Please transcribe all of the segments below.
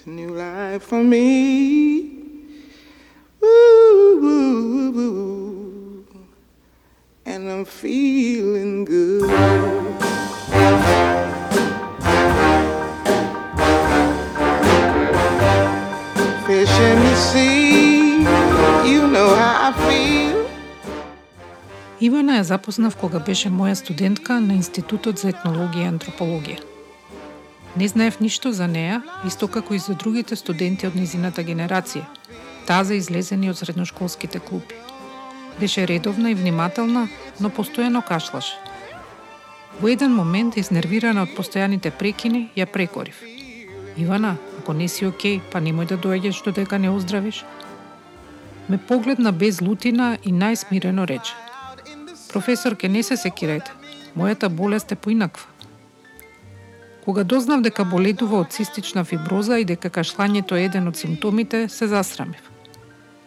It's a new life for me. Ooh, ooh, ooh, woo. And I'm feeling good. Fish in the sea, you know how I feel. Ивана ја запознав кога беше моја студентка на Институтот за етнологија и антропологија. Не знаев ништо за неа, исто како и за другите студенти од низината генерација, таза излезени од средношколските клупи. Беше редовна и внимателна, но постојано кашлаше. Во еден момент, изнервирана од постојаните прекини, ја прекорив. Ивана, ако не си окей, па немој да доаѓаш додека не оздравиш. Ме погледна без лутина и најсмирено рече. Професор, ке не се секирајте. Мојата болест е поинаква. Кога дознав дека боледува од цистична фиброза и дека кашлањето е еден од симптомите, се засрамив.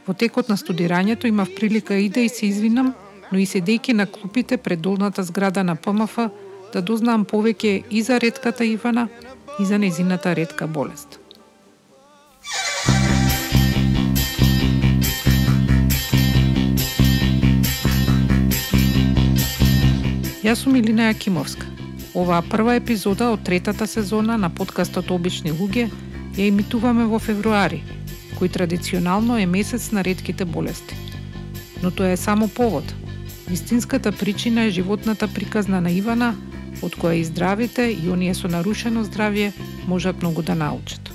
Во текот на студирањето имав прилика и да и се извинам, но и седејќи на клупите пред долната зграда на ПМФ, да дознам повеќе и за редката Ивана, и за незината редка болест. Јас сум Илина Јакимовска. Оваа прва епизода од третата сезона на подкастот Обични луѓе ја имитуваме во февруари, кој традиционално е месец на редките болести. Но тоа е само повод. Вистинската причина е животната приказна на Ивана, од која и здравите и оние со нарушено здравје можат многу да научат.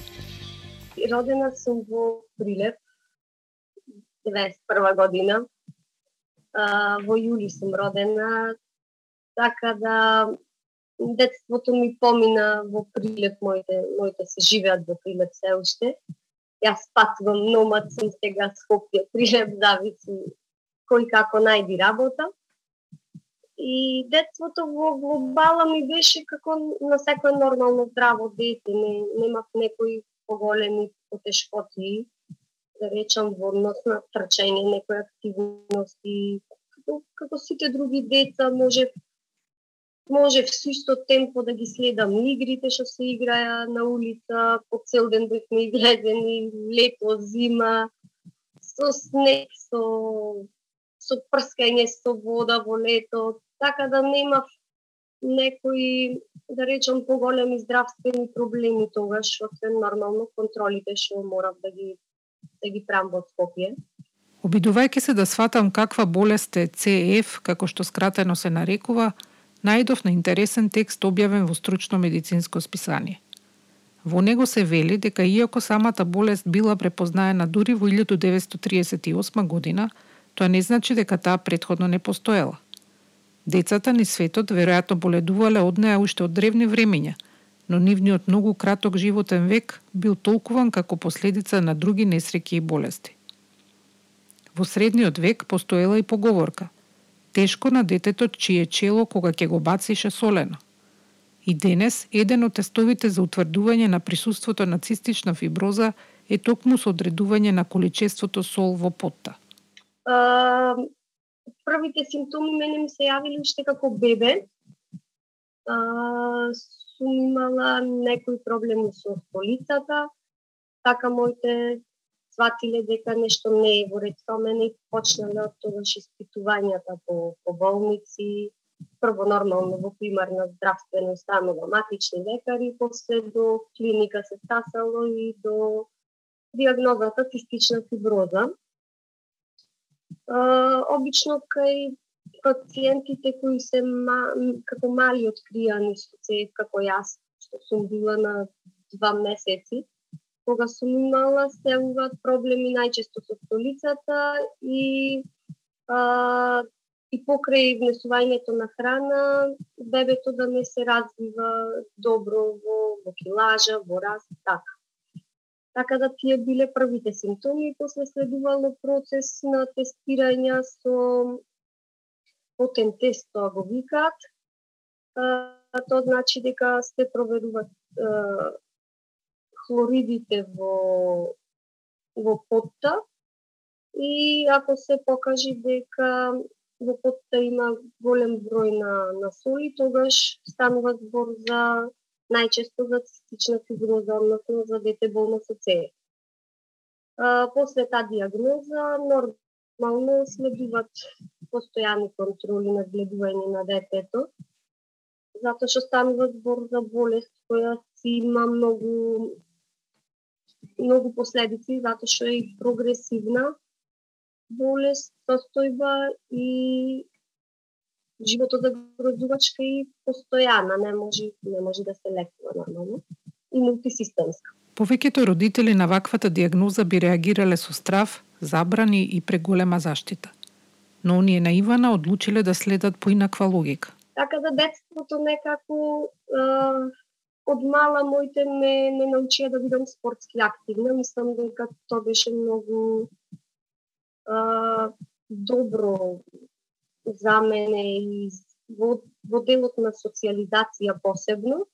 Родена сум во Прилеп, 91 година. А, во јули сум родена, така да детството ми помина во Прилеп, моите, моите се живеат во Прилеп се уште. Јас патувам номад сум сега Скопје, Прилеп, зависи кој како најди работа. И детството во глобала ми беше како на секој нормално здраво дете, не, немав некои поголеми потешкоти, да речам во однос на трчање, некои активности, како, како сите други деца, може може со исто темпо да ги следам игрите што се играа на улица, по цел ден бевме излезени, лето, зима, со снег, со, со прскање со вода во лето, така да немав некои, да речам, поголеми здравствени проблеми тогаш, освен нормално контролите што морав да ги да ги правам во Скопје. Обидувајќи се да сватам каква болест е CF, како што скратено се нарекува, најдов на интересен текст објавен во стручно медицинско списание. Во него се вели дека иако самата болест била препознаена дури во 1938 година, тоа не значи дека таа предходно не постоела. Децата ни светот веројатно боледувале од неа уште од древни времења, но нивниот многу краток животен век бил толкуван како последица на други несреќи и болести. Во средниот век постоела и поговорка – тешко на детето чие чело кога ќе го бацише солено. И денес, еден од тестовите за утврдување на присуството на цистична фиброза е токму со одредување на количеството сол во потта. А, првите симптоми мене ми се јавиле уште како бебе. А, сум имала некои проблеми со столицата, така моите сватиле дека нешто не е во ред со мене и почнале од тогаш испитувањата по, по болници, прво нормално во примарна здравствена установа, матични лекари, после до клиника се стасало и до диагнозата цистична фиброза. Обично кај пациентите кои се ма, како мали откријани со како јас, што сум била на два месеци, кога сум имала се уват проблеми најчесто со столицата и а, и покрај внесувањето на храна, бебето да не се развива добро во, во килажа, во раст, така. Така да тие биле првите симптоми и после следувало процес на тестирање со потен тест, тоа го викаат. Тоа значи дека се проверуваат хлоридите во во потта и ако се покажи дека во потта има голем број на, на соли, тогаш станува збор за најчесто за цистична фиброза, односно за дете болно со ЦЕ. После таа диагноза нормално следуваат постојани контроли на гледување на детето, затоа што станува збор за болест која си има многу многу последици, затоа што е и прогресивна болест, состојба и животот загрозувачка и постојана, не може не може да се лекува нормално и мултисистемска. Повеќето родители на ваквата диагноза би реагирале со страв, забрани и преголема заштита. Но оние на Ивана одлучиле да следат поинаква логика. Така да детството некако е, од мала моите ме, ме научија да бидам спортски активна. Мислам дека тоа беше многу а, добро за мене и во, во делот на социализација посебно,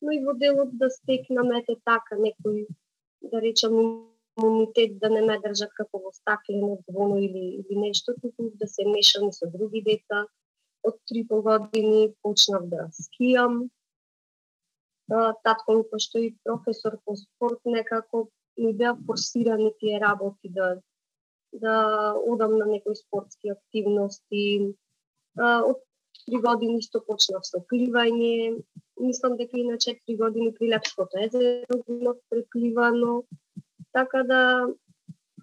но и во делот да стекнам ете така некој, да речам, имунитет да не ме држат како во стаклено двоно или, или нешто, туку да се мешам со други деца. Од три години почнав да скијам, татко ми пошто и професор по спорт некако ми беа форсирани тие работи да да одам на некои спортски активности. Од три години што почнав со пливање. Мислам дека и на 4 години при Лепското езеро имав препливано. Така да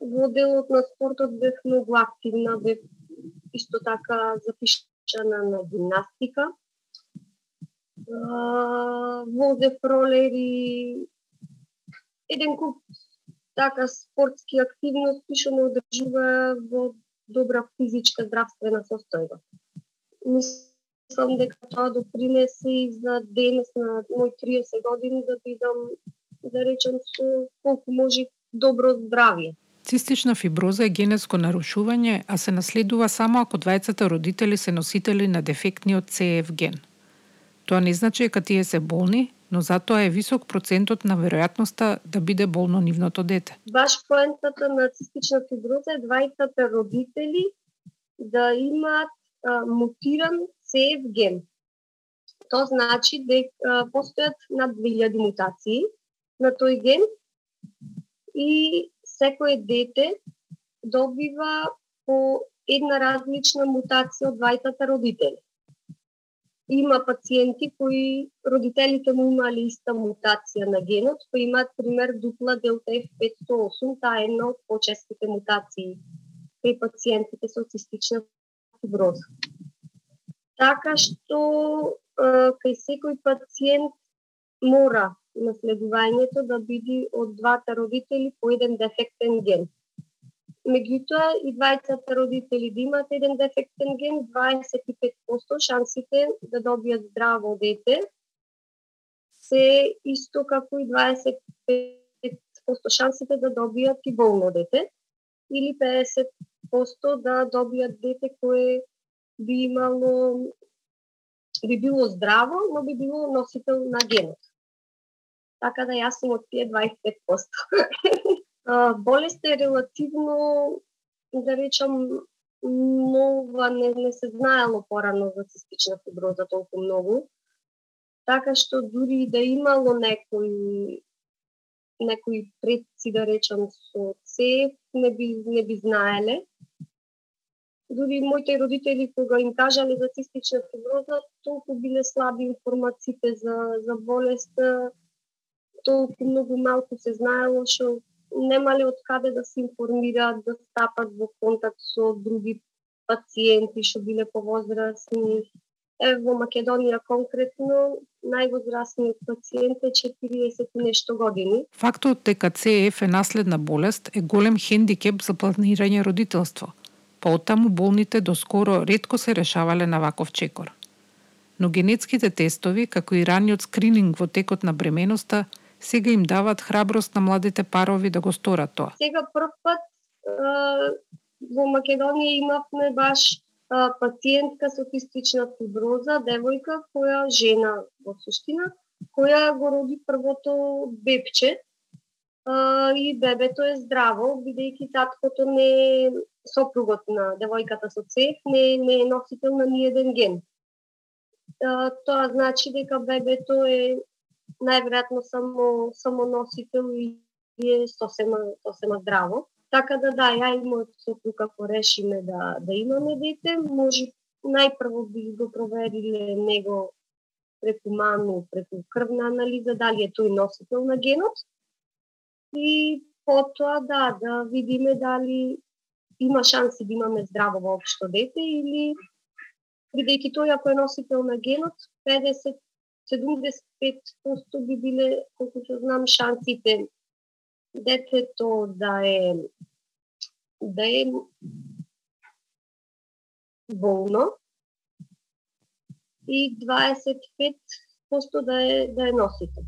во делот на спортот бев многу активна, бев исто така запишана на гимнастика возе ролери, еден куп така спортски активности што ме одржува во добра физичка здравствена состојба. Мислам дека тоа допринесе и за денес на мој 30 години да бидам, да речем, со колку може добро здравје. Цистична фиброза е генетско нарушување, а се наследува само ако двајцата родители се носители на дефектниот CF ген. Тоа не значи дека тие се болни, но затоа е висок процентот на веројатноста да биде болно нивното дете. Баш поентата на цистична фиброза е двајцата родители да имаат а, мутиран CF ген. Тоа значи дека постојат над 2000 мутации на тој ген и секое дете добива по една различна мутација од двајцата родители има пациенти кои родителите му имале иста мутација на генот, кои имаат пример дупла делта F508, таа е една од почестите мутации при пациентите со цистична фиброза. Така што кај секој пациент мора наследувањето да биде од двата родители по еден дефектен ген. Меѓутоа, и двајцата родители да имат еден дефектен ген, 25% шансите да добијат здраво дете се исто како и 25% шансите да добијат и болно дете или 50% да добијат дете кое би имало би било здраво, но би било носител на генот. Така да јас сум од тие 25%. Болеста е релативно, да речам, нова, не, не се знаело порано за цистична фиброза толку многу. Така што дури да имало некој некои предци, да речам, со цев, не би, не би знаеле. Дури моите родители, кога им кажале за цистична фиброза, толку биле слаби информациите за, за болеста, толку многу малку се знаело, што немале од каде да се информираат, да стапат во контакт со други пациенти што биле повозрасни. Е, во Македонија конкретно, највозрастниот пациент е 40 и нешто години. Фактот дека CF е наследна болест е голем хендикеп за планирање родителство. Поотаму болните доскоро ретко се решавале на ваков чекор. Но генетските тестови, како и раниот скрининг во текот на бременоста, сега им дават храброст на младите парови да го сторат тоа? Сега прв пат во Македонија имавме баш пациентка со кистична фиброза, девојка која жена во суштина, која го роди првото бебче и бебето е здраво, бидејќи таткото не е сопругот на девојката со цев, не, не е носител на ниеден ген. Тоа значи дека бебето е најверојатно само само носител и е сосема сосема здраво. Така да да, ја и мојот сопруг како решиме да да имаме дете, може најпрво би го провериле него преку маму, преку крвна анализа, дали е тој носител на генот. И потоа да, да видиме дали има шанси да имаме здраво воопшто дете или бидејќи тој ако е носител на генот, 50 75% би биле, колку што знам, шансите детето да е да е болно и 25% да е да е носител.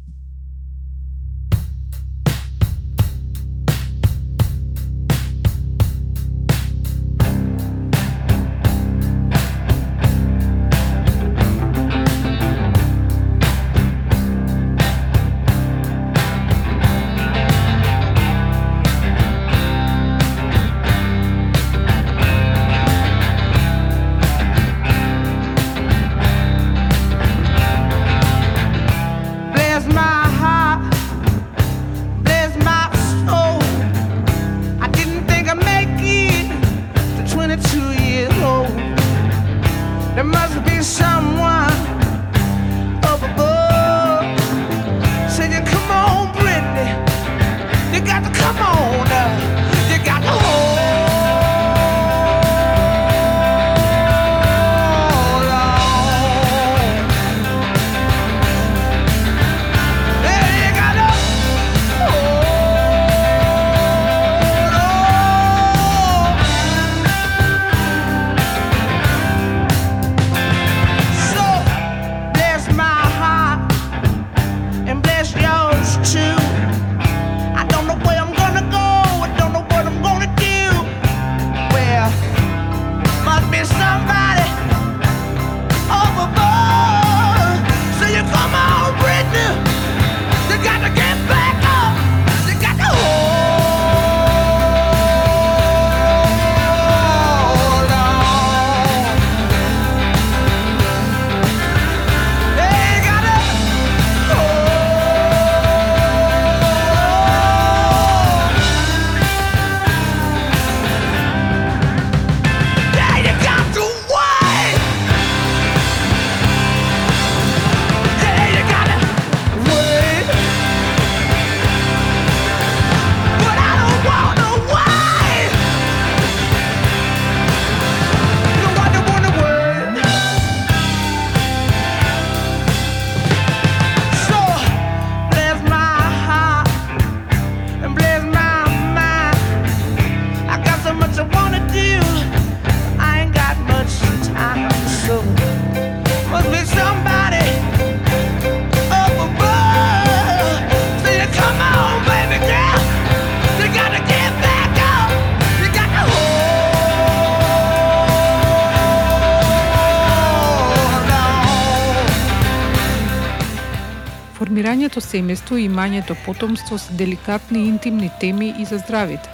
Формирањето семејство и имањето потомство се деликатни и интимни теми и за здравите.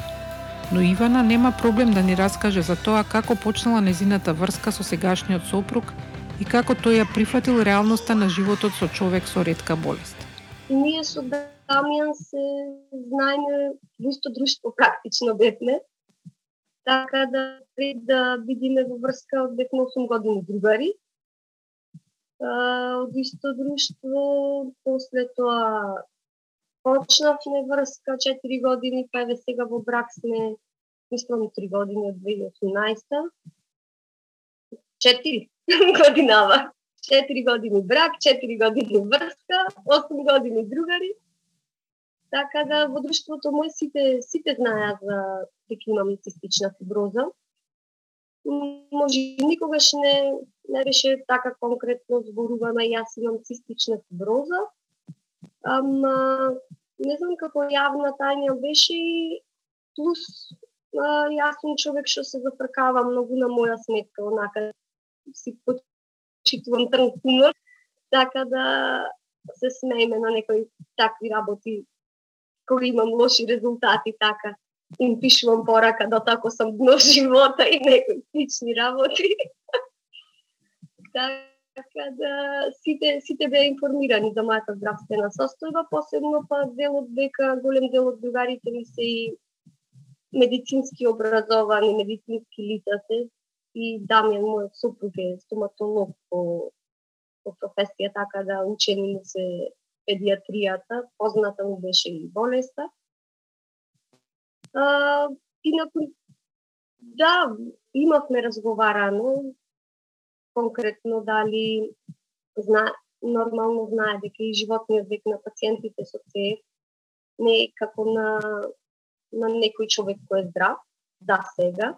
Но Ивана нема проблем да ни раскаже за тоа како почнала незината врска со сегашниот сопруг и како тој ја прифатил реалноста на животот со човек со ретка болест. Ние со Дамјан се знаеме во исто друштво практично бевме. Така да пред да бидиме во врска од 8 години другари од исто друштво, после тоа почнавме врска 4 години, па еве сега во брак сме, мислам 3 години од 2018 4 годинава. 4 години брак, 4 години врска, 8 години другари. Така да во друштвото мој сите сите знаеа за дека имам цистична фиброза може никогаш не, не беше така конкретно зборувана, јас имам цистична фиброза, Ама, не знам како јавна тајна беше и плюс а, јас сум човек што се зафркава многу на моја сметка, онака си почитувам трн хумор, така да се смееме на некои такви работи кои имам лоши резултати, така им пишувам порака да тако сам дно живота и некои слични работи. така да сите сите беа информирани за мојата здравствена состојба, посебно па делот дека голем дел од другарите ми се и медицински образовани, медицински лица се и Дамјан, мојот супруг е стоматолог по, по професија, така да учени му се педиатријата, позната му беше и болеста. А, инаку, да, имавме разговарано, конкретно дали зна, нормално знае дека и животниот век на пациентите со ЦЕФ не е како на, на некој човек кој е здрав, да сега.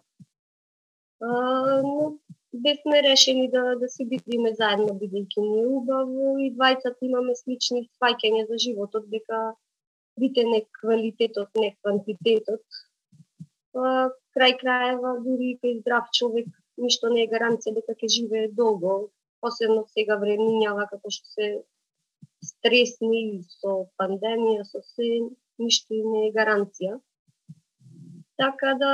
А, но бесме решени да, да се бидиме заедно, бидејќи ни е убаво и двајцата имаме слични сваќања за животот, дека бите не квалитетот, не квантитетот. А, крај краева, дури и кај здрав човек, ништо не е гаранција дека ќе живее долго, посебно сега времињава како што се стресни со пандемија, со се, ништо не е гаранција. Така да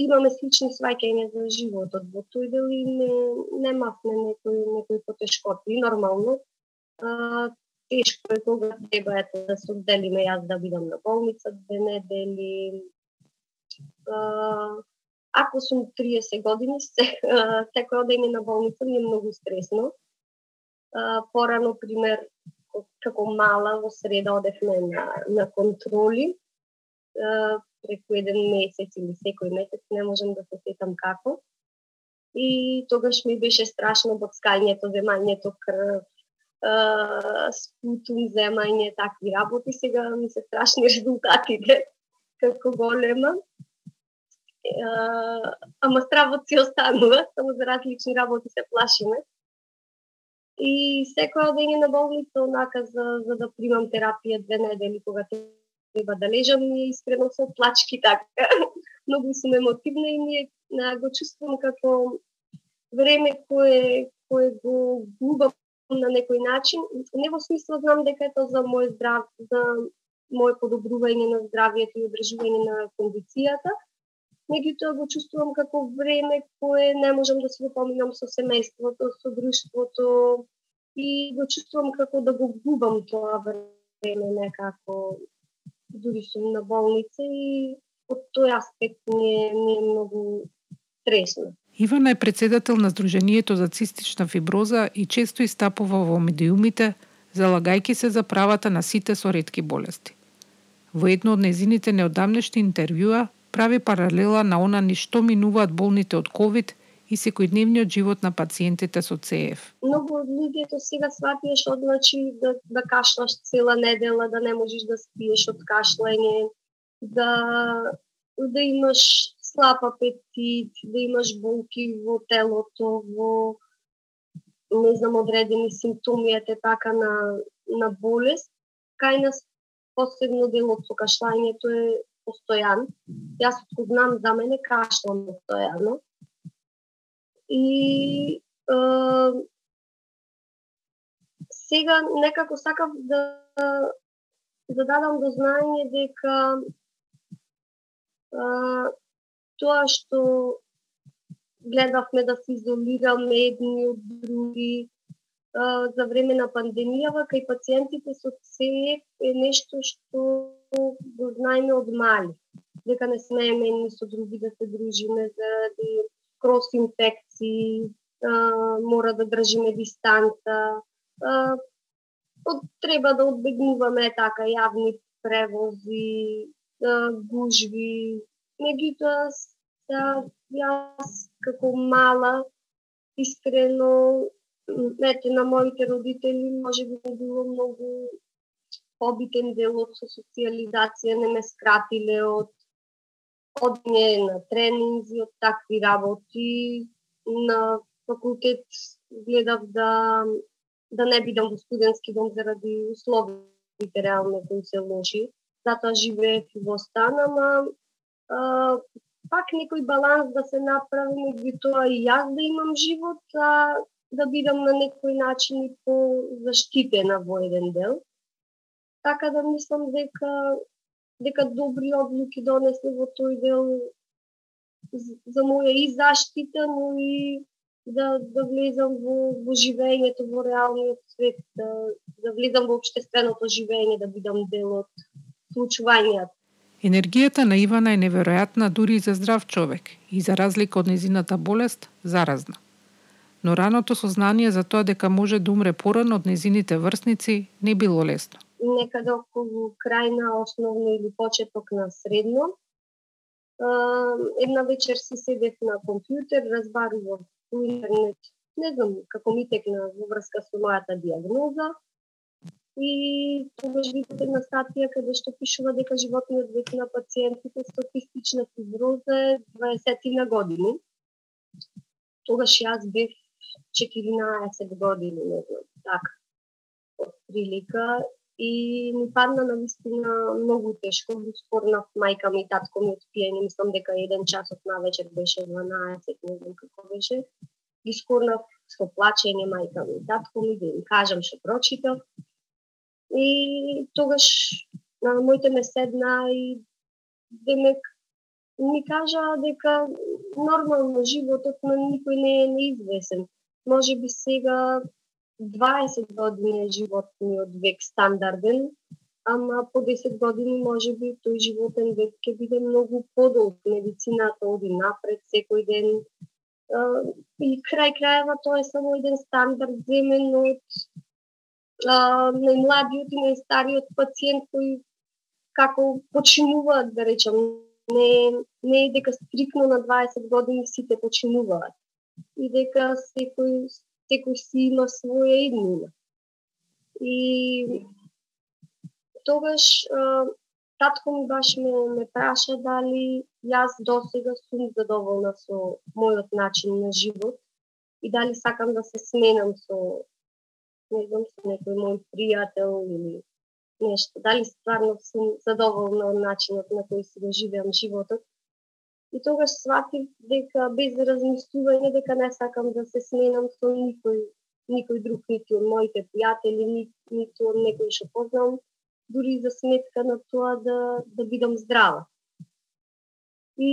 имаме слични сваќања за животот во тој дел и не, не немавме некој, некој потешкоти. Нормално, а, тешко е кога треба ето, да се одделиме јас да бидам на болница да две недели. А, Ако сум 30 години, се, секој одење на болница ми е многу стресно. Порано, пример, како мала во среда одевме на, на контроли, преку еден месец или секој месец, не можам да се сетам како. И тогаш ми беше страшно боцкањето, земањето крв, спутум, земање, такви работи. Сега ми се страшни резултатите како голема ама стравот си останува, само за различни работи се плашиме. И секоја одење на болница, онака за, за да примам терапија две недели, кога треба да лежам, и искрено со плачки така. Многу сум емотивна и ние го чувствувам како време кое, кое го губам на некој начин. Не во смисло знам дека е тоа за мој здрав, за моје подобрување на здравјето и одржување на кондицијата, меѓутоа го чувствувам како време кое не можам да се го поминам со семејството, со друштвото и го чувствувам како да го губам тоа време некако дури сум на болница и од тој аспект ми е, ми е многу тресно. Ивана е председател на Сдруженијето за цистична фиброза и често истапува во медиумите, залагајки се за правата на сите со ретки болести. Во едно од незините неодамнешни интервјуа прави паралела на она ни што минуваат болните од ковид и секојдневниот живот на пациентите со ЦЕФ. Многу од луѓето сега сватија што значи да, да кашлаш цела недела, да не можеш да спиеш од кашлење, да, да имаш слаб апетит, да имаш болки во телото, во не знам, одредени симптоми ете така на, на болест. Кај нас посебно делот со кашлањето е постојан. Јас го знам за мене кашлам постојано. И е, сега некако сакав да да дадам до знаење дека е, тоа што гледавме да се изолираме едни од други за време на пандемијава кај пациентите со ЦЕФ е нешто што го знаеме од мали, дека не смееме ни со други да се дружиме заради да крос инфекции, а, мора да држиме дистанца, а, од, треба да одбегнуваме така јавни превози, а, гужви. Меѓутоа, да, јас како мала, искрено, ете, на моите родители може би не било многу побитен делот со социализација не ме скратиле од одње на тренинзи, од такви работи. На факултет гледав да да не бидам во студентски дом заради условите реално кои се лоши. Затоа живеев во стан, ама а, пак некој баланс да се направи меѓу тоа и јас да имам живот, а да бидам на некој начин и по заштитена во еден дел. Така да мислам дека дека добри одлуки донесли во тој дел за моја и заштита, но и да, да влезам во, во живењето во реалниот свет, да, да влезам во обштественото живење, да бидам дел од случувањата. Енергијата на Ивана е неверојатна дури и за здрав човек и за разлика од незината болест, заразна. Но раното сознание за тоа дека може да умре порано од незините врсници не било лесно. Некаде околу крај на основно или почеток на средно, една вечер си седев на компјутер, разбарував по интернет, не знам како ми текна во врска со мојата диагноза. И тогаш видов една статија каде што пишува дека животниот век на пациентите статистична фиброза е 20 на години. Тогаш јас бев 14 години, не знам, така. Од прилика и ми падна на вистина многу тешко. Го спорнав мајка ми и татко ми од пиење, мислам дека еден час од навечер беше 12, не знам како беше. Ги скорнав со плачење мајка ми и татко ми, да им кажам што прочитав. И тогаш на моите ме седна и демек ми кажа дека нормално животот на никој не е неизвесен. Може би сега 20 години е животниот век стандарден, ама по 10 години може би тој животен век ќе биде многу подолг. Медицината оди напред секој ден. И крај крајава тоа е само еден стандард земен од најмладиот и најстариот пациент кој како починуваат, да речам, не, не е дека стрикно на 20 години сите починуваат. И дека секој секој си има своја иднина. И тогаш татко ми баш ме, ме праша дали јас досега сум задоволна со мојот начин на живот и дали сакам да се сменам со не знам, со некој мој пријател или нешто. Дали стварно сум задоволна од начинот на кој си го живеам животот И тогаш сватив дека без размислување дека не сакам да се сменам со никој, никој друг, ниту од моите пријатели, ни, од некој што познам, дури за сметка на тоа да, да бидам здрава. И,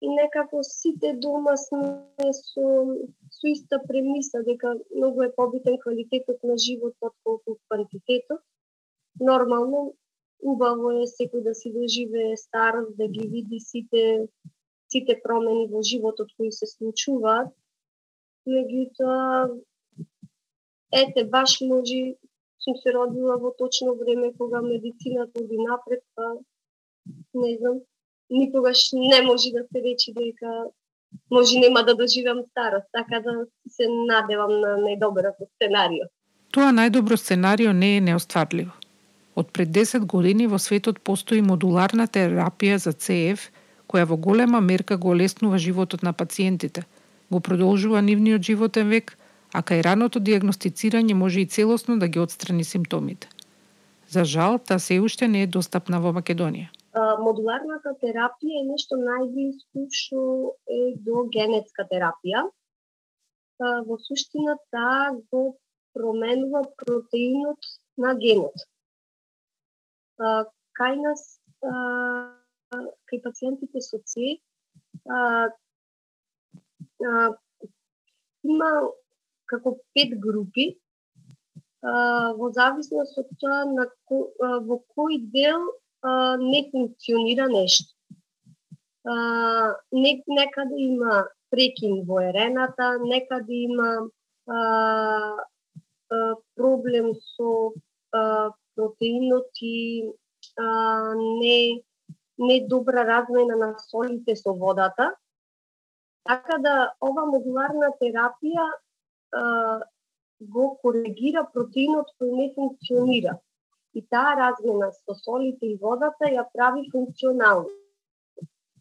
и некако сите дома сме со, со иста премиса дека многу е побитен квалитетот на животот колку квантитетот. Нормално, убаво е секој да си доживее старост, да ги види сите сите промени во животот кои се случуваат. Меѓутоа, ете, баш може сум се родила во точно време кога медицината оди напред, па не знам, никогаш не може да се речи дека може нема да доживам старост, така да се надевам на најдоброто сценарио. Тоа најдобро сценарио не е неостварливо. Од пред 10 години во светот постои модуларна терапија за ЦФ, која во голема мерка го олеснува животот на пациентите, го продолжува нивниот животен век, а кај раното диагностицирање може и целосно да ги отстрани симптомите. За жал, та се уште не е достапна во Македонија. Модуларната терапија е нешто најблиску што е до генетска терапија. Во суштина таа го променува протеинот на генот кај нас кај пациентите со ЦИ има како пет групи во зависност од тоа на ко, во кој дел не функционира нешто. Не, некаде има прекин во ерената, некаде има а, а, проблем со а, протеинот и а, не не добра размена на солите со водата. Така да ова модуларна терапија а, го коригира протеинот кој не функционира. И таа размена со солите и водата ја прави функционална.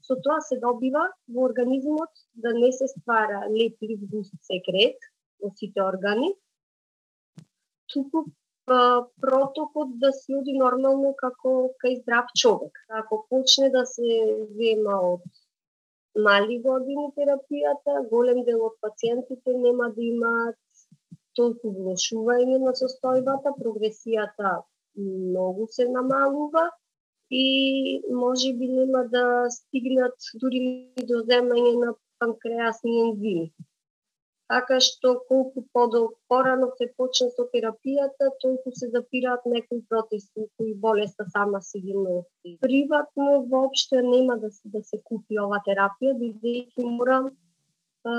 Со тоа се добива во организмот да не се ствара леплив густ секрет во сите органи, туку протокот да се оди нормално како кај здрав човек. Ако почне да се зема од мали години терапијата, голем дел од пациентите нема да имаат толку влошување на состојбата, прогресијата многу се намалува и може би нема да стигнат дури до земање на панкреасни ензими. Така што колку подол порано се почне со терапијата, толку се запираат некои протести кои болеста сама си ги носи. Приватно воопште нема да се, да се купи ова терапија, бидејќи мора е,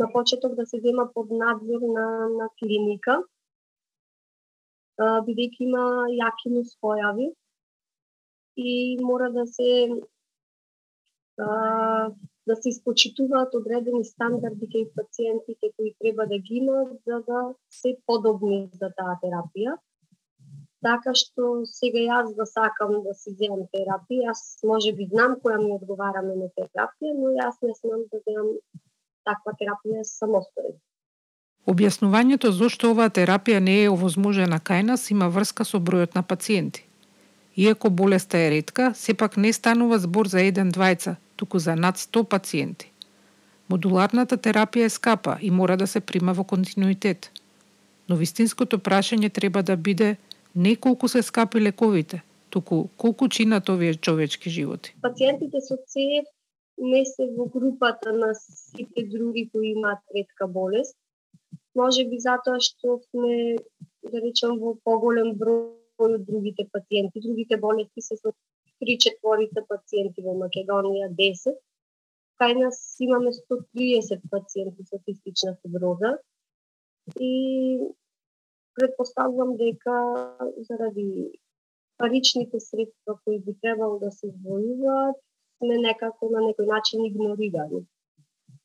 на почеток да се зема под надзор на, на клиника, бидејќи има јаки нуспојави и мора да се а, да се испочитуваат одредени стандарди кај пациентите кои треба да ги имаат за да се подобни за таа терапија. Така што сега јас да сакам да си земам терапија, јас може би знам која ми одговара на терапија, но јас не знам да земам таква терапија самостојно. Објаснувањето зошто оваа терапија не е овозможена кај нас има врска со бројот на пациенти. Иако болеста е ретка, сепак не станува збор за еден двајца, туку за над 100 пациенти. Модуларната терапија е скапа и мора да се прима во континуитет. Но вистинското прашање треба да биде не колку се скапи лековите, туку колку чинат овие човечки животи. Пациентите со ЦЕФ не се во групата на сите други кои имаат ретка болест. Може би затоа што сме, да речем, во поголем број од другите пациенти. Другите болести се со три четворица пациенти во Македонија, 10. Кај нас имаме 130 пациенти со цистична фиброза и предпоставувам дека заради паричните средства кои би требало да се извојуваат, сме некако на некој начин игнорирани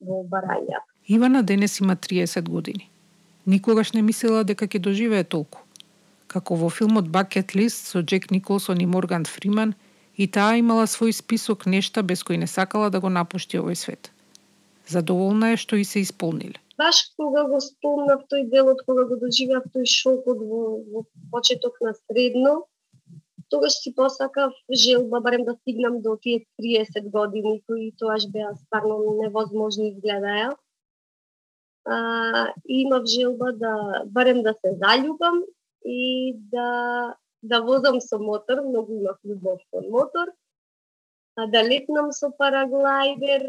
во барања. Ивана денес има 30 години. Никогаш не мислела дека ќе доживее толку. Како во филмот Bucket List со Джек Николсон и Морган Фриман – и таа имала свој список нешта без кои не сакала да го напушти овој свет. Задоволна е што и се исполниле. Баш кога го спомнав тој делот, кога го доживеав тој шокот во, во почеток на средно, тогаш си посакав желба барем да стигнам до тие 30 години кои тоаш беа стварно невозможни изгледаја. А, имав желба да барем да се заљубам и да да возам со мотор, многу имав љубов кон мотор, а да летнам со параглайдер,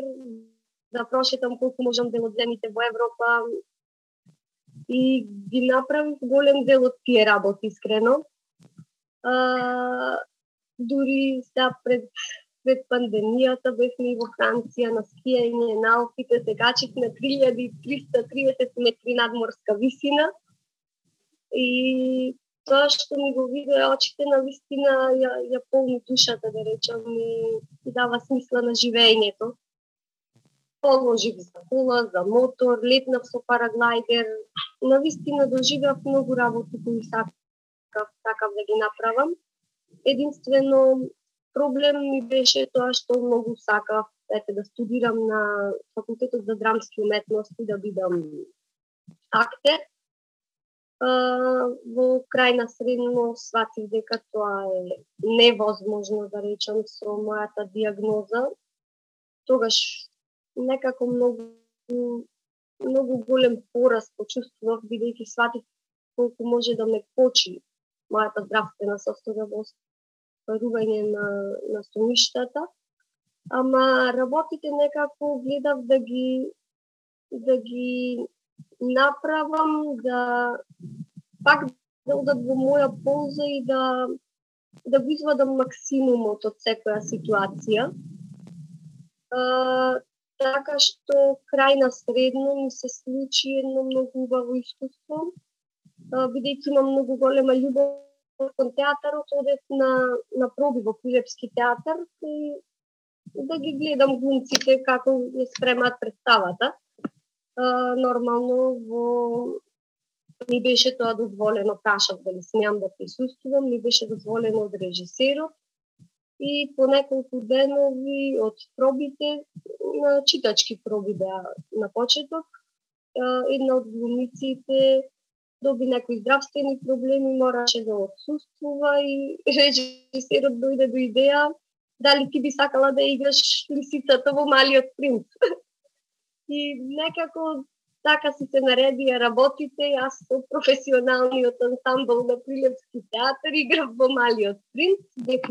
да прошетам колку можам дел од земите во Европа и ги направив голем дел од тие работи, искрено. А, дури да пред пред пандемијата бевме и во Франција на скијање на Алпите, се качих на 3330 метри надморска висина и тоа што ми го виде очите на вистина ја, ја полни душата, да речам, и дава смисла на живењето. Положив за кола, за мотор, летнав со параглайдер, на вистина доживеав многу работи кои сакав, сакав да ги направам. Единствено, проблем ми беше тоа што многу сакав ете, да студирам на факултетот за драмски уметности да бидам актер во крај на средно сватив дека тоа е невозможно да речам со мојата диагноза. Тогаш некако многу многу голем пораз почувствував бидејќи сватив колку може да ме кочи мојата здравствена состојба во спарување на, на сумиштата. Ама работите некако гледав да ги да ги направам да пак да одат во моја полза и да да го извадам максимумот од секоја ситуација. А, така што крај на средно ми се случи едно многу убаво искуство. Бидејќи имам многу голема љубов кон театарот, одев на, на проби во Филепски театар и да ги гледам глумците како ја спремат представата нормално во ми беше тоа дозволено, прашав дали смеам да присуствувам, ми беше дозволено од режисерот и по неколку денови од пробите, на читачки проби беа на почеток, една од глумиците доби некои здравствени проблеми, мораше да отсутствува и режисерот дојде до идеја дали ти би сакала да играш лисицата во Малиот принц. и некако така си се наредија работите, јас со професионалниот ансамбл на Прилепски театар играв во Малиот принц, бев.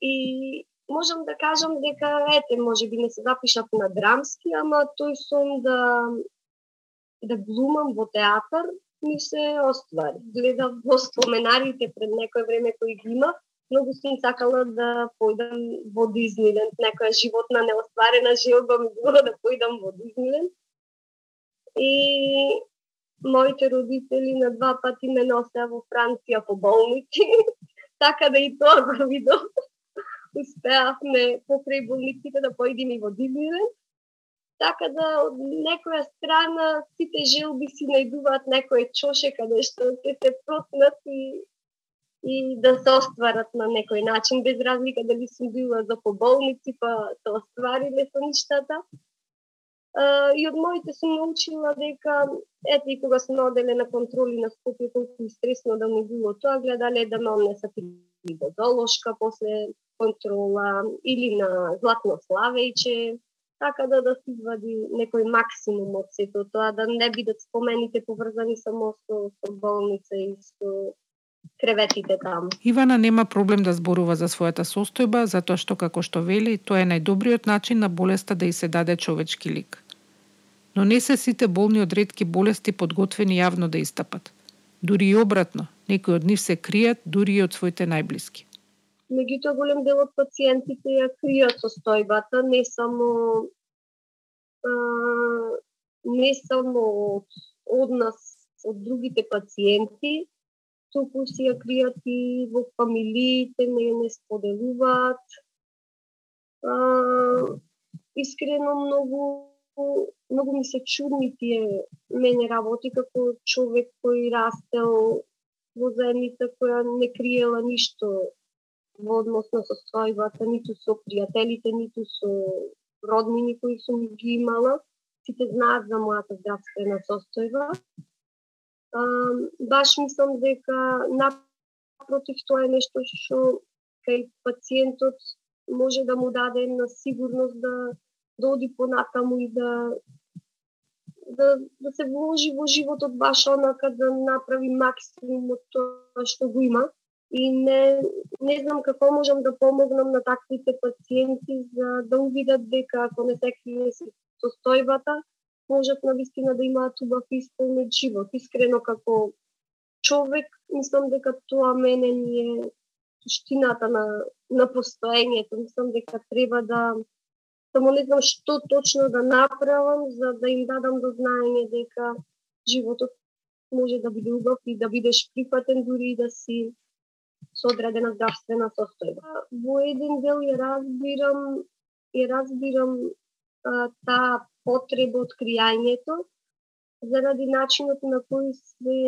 И можам да кажам дека, ете, може би не се запишав на драмски, ама тој сон да да глумам во театар ми се оствари. Гледав во споменарите пред некој време кои ги имав, многу сум сакала да појдам во Дизниленд, некоја животна неостварена желба ми било да појдам во Дизниленд. И моите родители на два пати ме носеа во Франција по болници, така да и тоа го видов. Успеавме покрај болниците да појдем во Дизниленд. Така да од некоја страна сите желби си најдуваат некој чоше каде што ќе се протнат и и да се остварат на некој начин, без разлика дали сум била за поболници, па се оствариле со ништата. и од моите сум научила дека, ете и кога сум оделе на контроли на Скопје, колку и стресно да ми било тоа, гледале да ме однесат и до Золошка после контрола, или на Златно Славејче, така да да се извади некој максимум од сето тоа, да не бидат спомените поврзани само со, со болница и со креветите таму. Ивана нема проблем да зборува за својата состојба, затоа што како што вели, тоа е најдобриот начин на болеста да и се даде човечки лик. Но не се сите болни од редки болести подготвени јавно да истапат. Дури и обратно, некои од нив се кријат дури и од своите најблиски. Меѓутоа голем дел од пациентите ја кријат состојбата, не само а, не само од, од нас, од другите пациенти, туку си ја кријат и во фамилиите, не не споделуваат. А, искрено многу многу ми се чудни тие мене работи како човек кој растел во заедница која не криела ништо во однос на состојбата, ниту со пријателите, ниту со роднини кои сум ги имала. Сите знаат за мојата здравствена состојба баш мислам дека напротив тоа е нешто што кај пациентот може да му даде една сигурност да, да оди понатаму и да да, да се вложи во животот баш онака да направи максимум од тоа што го има. И не, не знам како можам да помогнам на таквите пациенти за да увидат дека ако не се крие состојбата, можат на вистина да имаат убав и исполнет живот. Искрено како човек, мислам дека тоа мене ни е суштината на, на постоењето. Мислам дека треба да, да само не знам што точно да направам за да им дадам до знаење дека животот може да биде убав и да бидеш прифатен дури и да си со одредена здравствена состојба. Во еден дел ја разбирам, ја разбирам а, таа потреба од кријањето заради начинот на кој се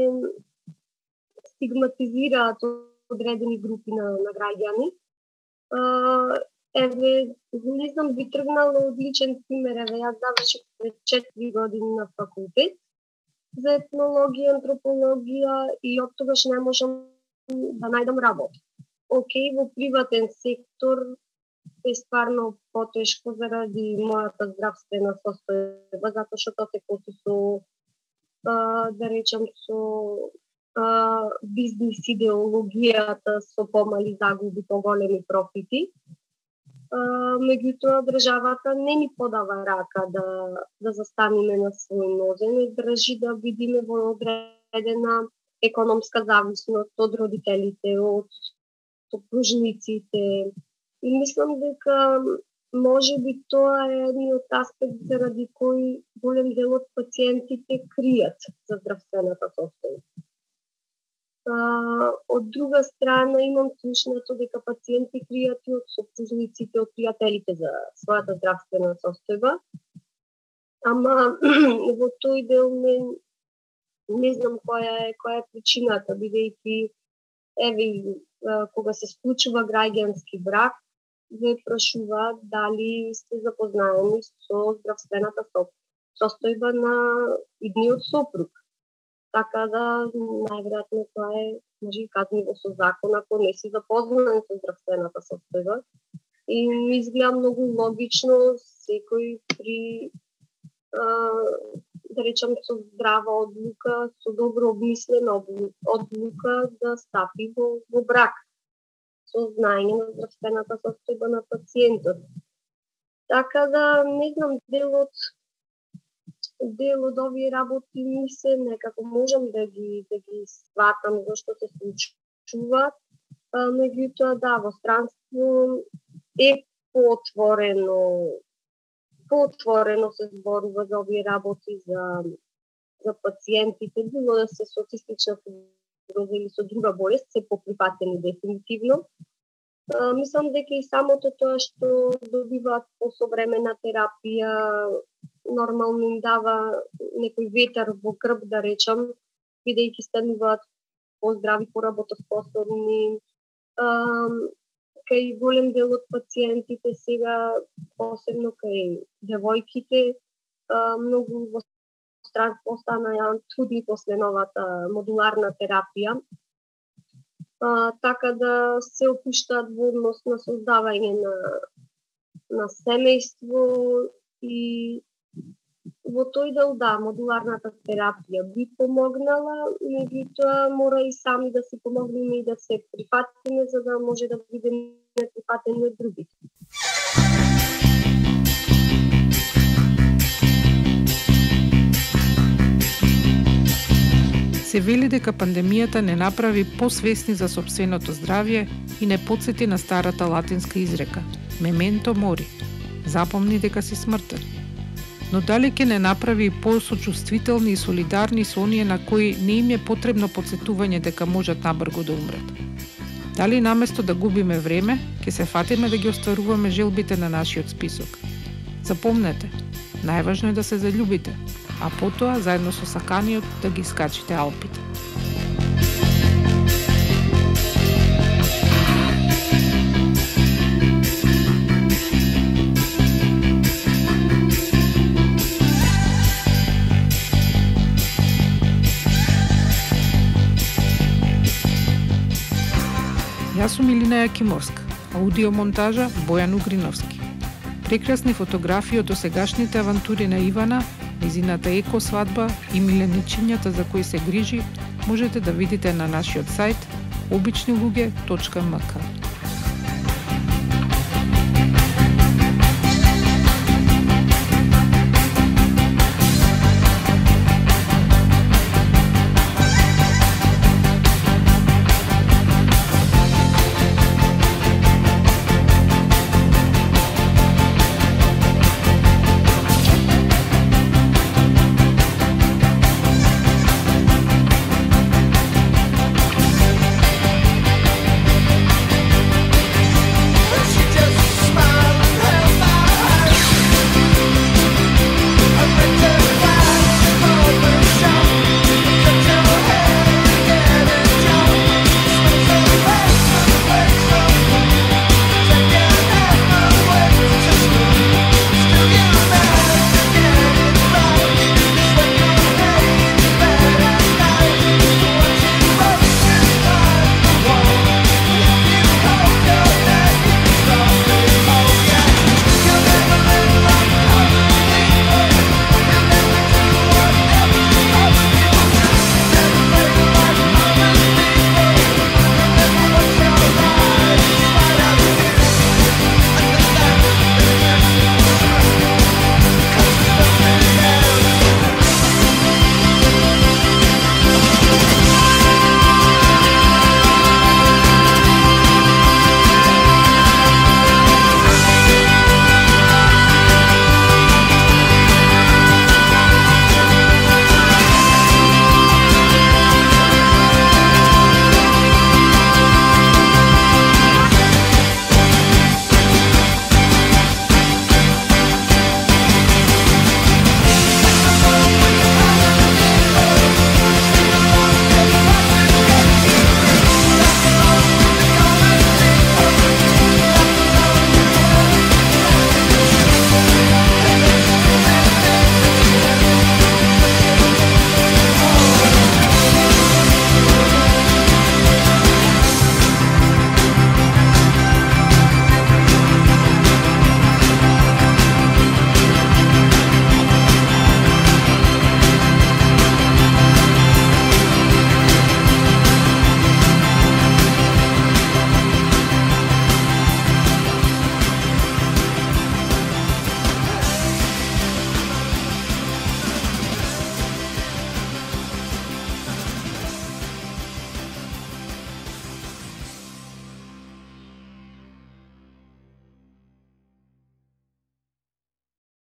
стигматизираат одредени групи на, на граѓани. еве, не знам, би тргнал одличен пример, еве, јас завршив пред 4 години на факултет за етнологија, антропологија и од тогаш не можам да најдам работа. Океј, во приватен сектор е стварно потешко заради мојата здравствена состојба, затоа што тоа се коси со, а, да речам, со а, бизнис идеологијата со помали загуби, поголеми профити. А, меѓутоа, државата не ни подава рака да, да застанеме на свој нозе, не држи да видиме во одредена економска зависност од родителите, од сопружниците, И мислам дека може би тоа е едниот аспект заради кој голем дел од пациентите кријат за здравствената состојба. од друга страна имам слушнато дека пациенти кријат и од сопружниците, од пријателите за својата здравствена состојба. Ама во тој дел не, не знам која е која е причината, бидејќи еве кога се склучува граѓански брак, ве прашуваат дали сте запознаени со здравствената состојба на идниот сопруг. Така да, најверојатно тоа е може казниво со закон ако не си запознан со здравствената состојба. И ми изгледа многу логично секој при а, да речам со здрава одлука, со добро обмислена одлука да стапи во, во брак со знаење на здравствената состојба на пациентот. Така да, не знам, делот дел од овие работи ми се некако можам да ги да ги сватам зашто се случуваат, меѓутоа да во странство е поотворено поотворено се зборува за овие работи за за пациентите, било да се со цистична фиброза или со друга болест, се поприфатени дефинитивно. А, мислам дека и самото тоа што добиваат посовремена терапија нормално им дава некој ветер во крб да речам, бидејќи стануваат поздрави, поработоспособни. Кај голем дел од пациентите сега, посебно кај девојките, многу во стран постана трудни после новата модуларна терапија. А, така да се опуштаат во однос на создавање на на семејство и во тој дел да, модуларната терапија би помогнала, меѓутоа мора и сами да се помогнеме и да се прифатиме за да може да бидеме прифатени од другите. Се вели дека пандемијата не направи посвесни за собственото здравје и не подсети на старата латинска изрека «Мементо мори» – запомни дека си смртен но дали ќе не направи и посочувствителни и солидарни со оние на кои не им е потребно подсетување дека можат набрго да умрат. Дали наместо да губиме време, ќе се фатиме да ги остваруваме желбите на нашиот список? Запомнете, најважно е да се заљубите, а потоа заедно со саканиот да ги скачите Алпите. Јас сум Илина Јакимовска, аудиомонтажа Бојан Угриновски. Прекрасни фотографии од досегашните авантури на Ивана, низината еко свадба и миленичињата за кои се грижи можете да видите на нашиот сајт обичнилуѓе.мк.